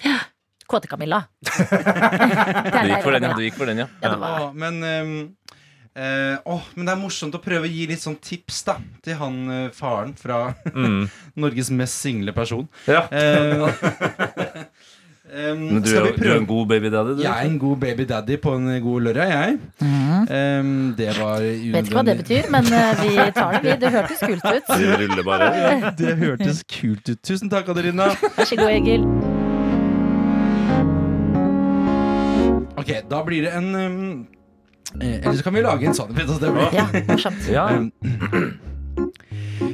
Kåte-Camilla. Du gikk for den, ja. Du gikk for den, ja. Ja, det var. Å, men ehm, eh, åh, men det er morsomt å prøve å gi litt sånn tips da til han eh, faren fra Mm. Norges mest single person. Ja. Eh, ehm, Men du, skal er- du er en god baby daddy, du. Jeg er en god baby daddy på en god lørdag, jeg. Ehm, det var. Vet ikke hva det betyr, men uh, vi tar det, vi. Det hørtes kult ut. Det ruller bare. Det hørtes kult ut. Tusen takk, Adelina. Vær så god, Egil. Ok, da blir det en eh, Eller så kan vi lage en sånn. Ja, morsomt. Ja.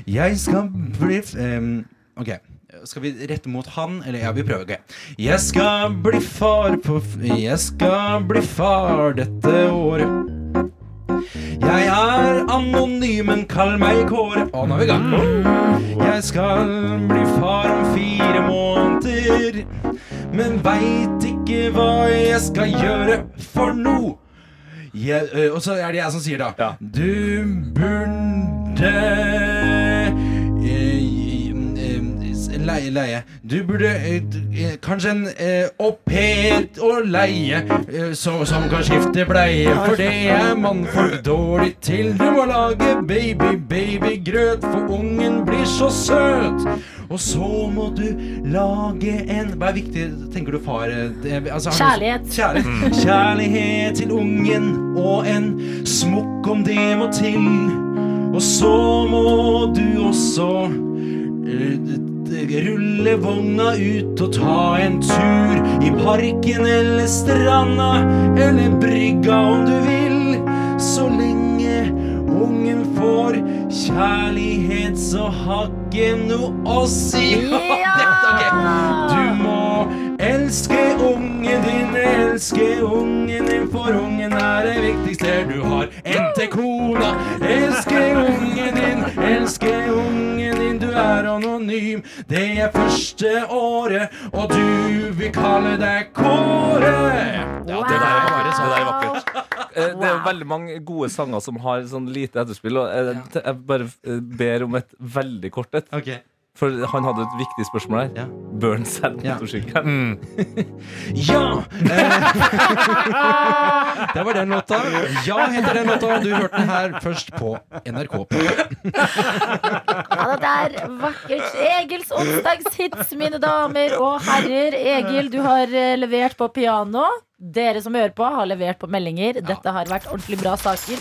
Jeg skal bli f- um, Ok, skal vi rette mot han? Eller ja, vi prøver. ok Jeg skal bli far på f Jeg skal bli far dette året. Jeg er anonym, men kall meg Kåre. Å, nå er vi i gang. Jeg skal bli far om fire måneder, men veit ikke hva jeg skal gjøre for noe. Jeg, og så er det jeg som sier da. Du burde Leie, leie Du burde eh, eh, kanskje en eh, au pair å leie eh, så, Som kan skifte bleie For det er mannfolk dårlig til Du må lage baby, babygrøt For ungen blir så søt Og så må du lage en Hva er viktig, tenker du far? eh, det- altså, Kjærlighet. Kjærlighet. Kjærlighet til ungen og en smokk om det må til. Og så må du også rulle vogna ut og ta en tur i parken eller stranda eller brygga om du vil. Så lenge ungen får kjærlighet, så har ikke noe å si. Du må elske ungen din, elske ungen din, for ungen er det viktigste du har. Til kona. Elske ungen din, elske ungen er anonym. Det er første året, og du vil kalle deg Kåre. Ja, det der er bare Det der er vakkert. Eh, Det er veldig mange gode sanger som har sånn lite etterspill. Og jeg, jeg bare eh, ber om et veldig kort et. Ok. For han hadde et viktig spørsmål her. Ja. Burn selv Ja. motorsykkelen. Ja! Eh, det var den låta. Ja heter den låta. Du hørte den her først på NRK. Ja, det er vakkert. Egils onsdagshits, mine damer og herrer. Egil, du har eh, levert på piano. Dere som hører på, har levert på meldinger. Dette har vært ordentlig bra saker.